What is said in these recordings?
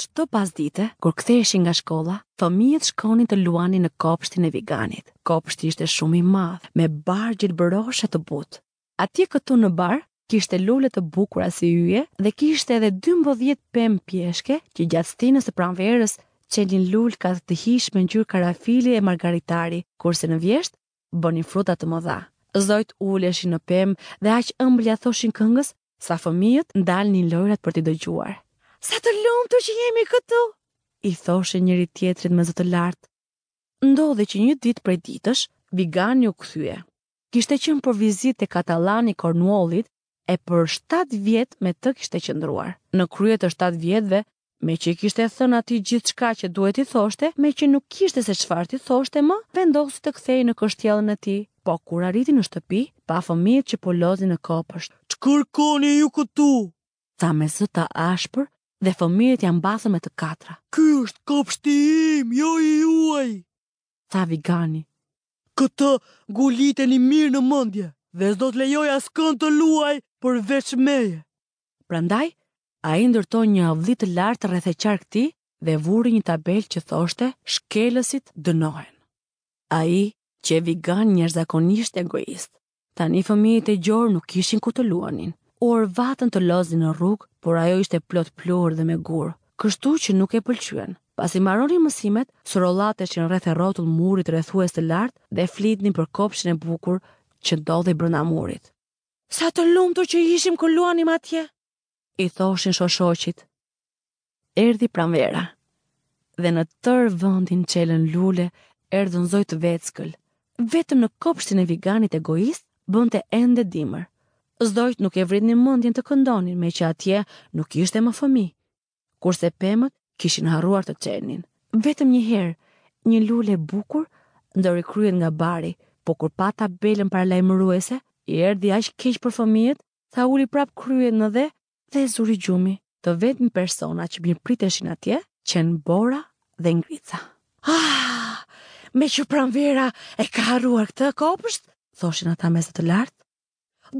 Çdo pasdite, kur ktheheshin nga shkolla, fëmijët shkonin të luanin në kopshtin e Viganit. Kopshti ishte shumë i madh, me bar gjelbërosh e të butë. Atje këtu në bar, kishte lule të bukura si yje dhe kishte edhe dymbëdhjetë pemë pjeshke që gjatë stinës së pranverës çelnin lulka të hijshme ngjyrë karafili e margaritari, kurse në vjeshtë, bënin fruta të mëdha, zogjtë uleshin në pemë dhe aq ëmbël ia thoshin këngës, sa fëmijët ndalnin lojrat për t'i dëgjuar. Sa të lumtur që jemi këtu! i thoshin njëri-tjetrit me zë të lartë. Ndodhi që një ditë prej ditësh, Vigani u kthye. Kishte qenë për vizitë te katalani i Kornuollit e për shtatë vjet me të kishte qëndruar. Në krye të shtatë vjetëve, meqë i kishte thënë atij gjithçka që duhej t'i thoshte, meqë nuk kishte se çfarë t'i thoshte më, vendosi të kthehej në kështjellën e tij. Po kur arriti në shtëpi, pa fëmijët që po loznin në kopësht. Ç'kërkoni ju këtu? tha me zë të ashpër dhe fëmijët ia mbathën me të katra. Ky është kopshti im, jo i juaj! tha Vigani. Këtë nguliteni mirë në mendje dhe s'do të lejoj askënd të luajë përveç meje. Prandaj, ai ndërtoi një avlli të lartë rreth e qark tij dhe vuri një tabelë që thoshte shkelësit dënohen. Ai qe vigan jashtëzakonisht egoist, Tani fëmijët e gjorë nuk kishin ku të luanin. U orvatën të loznin në rrugë, por ajo ishte plot pluhur dhe me gurë, kështu që nuk e pëlqyen. Pasi mbaronin mësimet, sorollateshin rreth e rrotull murit rrethues të lartë dhe flitnin për kopshtin e bukur që ndodhej brenda murit. Sa të lumtur që ishim kur luanim atje! i thoshin shoshoqit. Erdhi pranvera, dhe në tërë vendin çelën lule, erdhën zogjtë e vegjël, vetëm në kopshtin e viganit egoist, bënte ende dimër. Zogjtë nuk e vritnin mendjen të këndonin, me që atje nuk kishte më fëmijë, kurse pemët kishin harruar të çelnin. Vetëm një herë, një lule e bukur nxori kryet nga bari, po kur pa tabelën paralajmëruese, i erdhi aq keq për fëmijët, sa uli prapë kryet në dhe e zuri gjumi. Të vetmit persona që mirëpriteshin atje qenë Bora dhe Ngrica. Ah! Meqë pranvera e ka harruar këtë kopësht, thoshin ata me zë të lartë,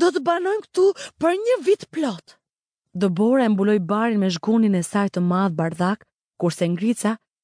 do të banojmë këtu për një vit plot. Dëbora e mbuloi barin me zhgunin e saj të madh bardhak, kurse ngrica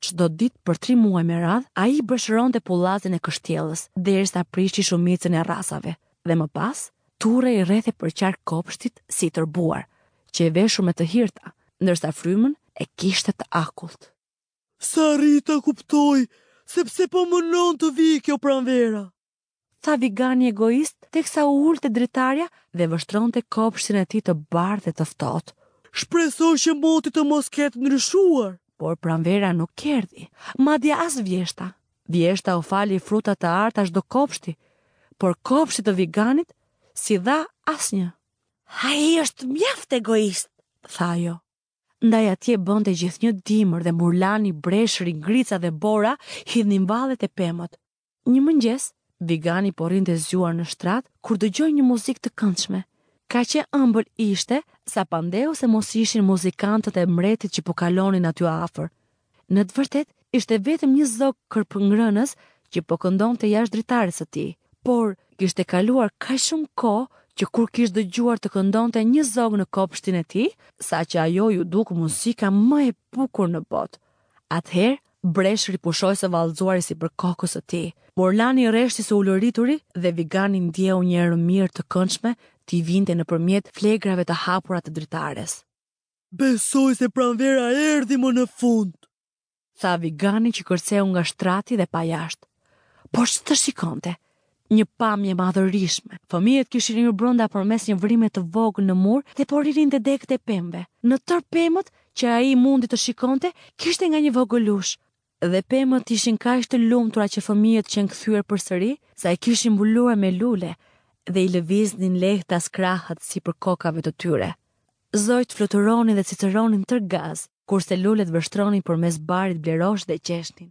Çdo ditë për tri muaj me radhë, ai i breshëronte pullazin e kështjellës, derisa prishi shumicën e rrasave, dhe më pas, turrej rreth e përqark kopshtit si i tërbuar, qe veshur me të hirta, ndërsa frymën e kishte të akullt. S'arrij ta kuptoj se pse po mënon të vijë kjo pranvera. tha Vigani egoist teksa u ul te dritarja dhe vështronte kopshtin e tij të bardhë e të ftohtë. Shpresoj që moti të mos ketë ndryshuar. Por pranvera nuk erdhi, madje as vjeshta. Vjeshta u fali fruta të arta çdo kopshti, por kopshtit të Viganit s'i dha asnjë. Ai është mjaft egoist, tha ajo. Ndaj atje bënte gjithnjë dimër dhe murlani, breshëri, ngrica dhe bora hidhnin valle te pemët. Një mëngjes, Vigani po rrinte zgjuar në shtrat kur dëgjoi një muzikë të këndshme. Kaq e ëmbël ishte sa pandeu se mos ishin muzikantët e mbretit që po kalonin aty afër. Në të vërtetë, ishte vetëm një zog kërpëngrënës që po këndonte jashtë dritares së tij. Por, kishte kaluar kaq shumë kohë që kur kish dëgjuar të këndonte një zog në kopshtin e tij, saqë ajo iu duk muzika më e bukur në botë. Atëherë, Breshëri pushoi së vallëzuari sipër kokës së tij. Murlani reshti së ulërituri dhe Vigani ndjeu një erëmirë të këndshme t'i vinte nëpërmjet flegrave të hapura të dritares. Besoj se pranvera erdhi më në fund! tha Vigani që kërceu nga shtrati dhe pa jashtë. Por ç'të shikonte? Një pamje madhërishme. Fëmijët kishin hyrë brenda përmes një vrime të vogël në mur dhe po rrinin te degët e pemëve. Në tërë pemët që ai mundi të shikonte, kishte nga një vogëlush. Dhe pemët ishin kaq të lumtura që fëmijët qenë kthyer përsëri, sa i kishin mbuluar me lule dhe i lëviznin lehtas krahët sipër kokave të tyre. Zogjtë fluturonin dhe cicëronin tërë gaz, kurse lulet vështronin përmes barit blerosh dhe qeshnin.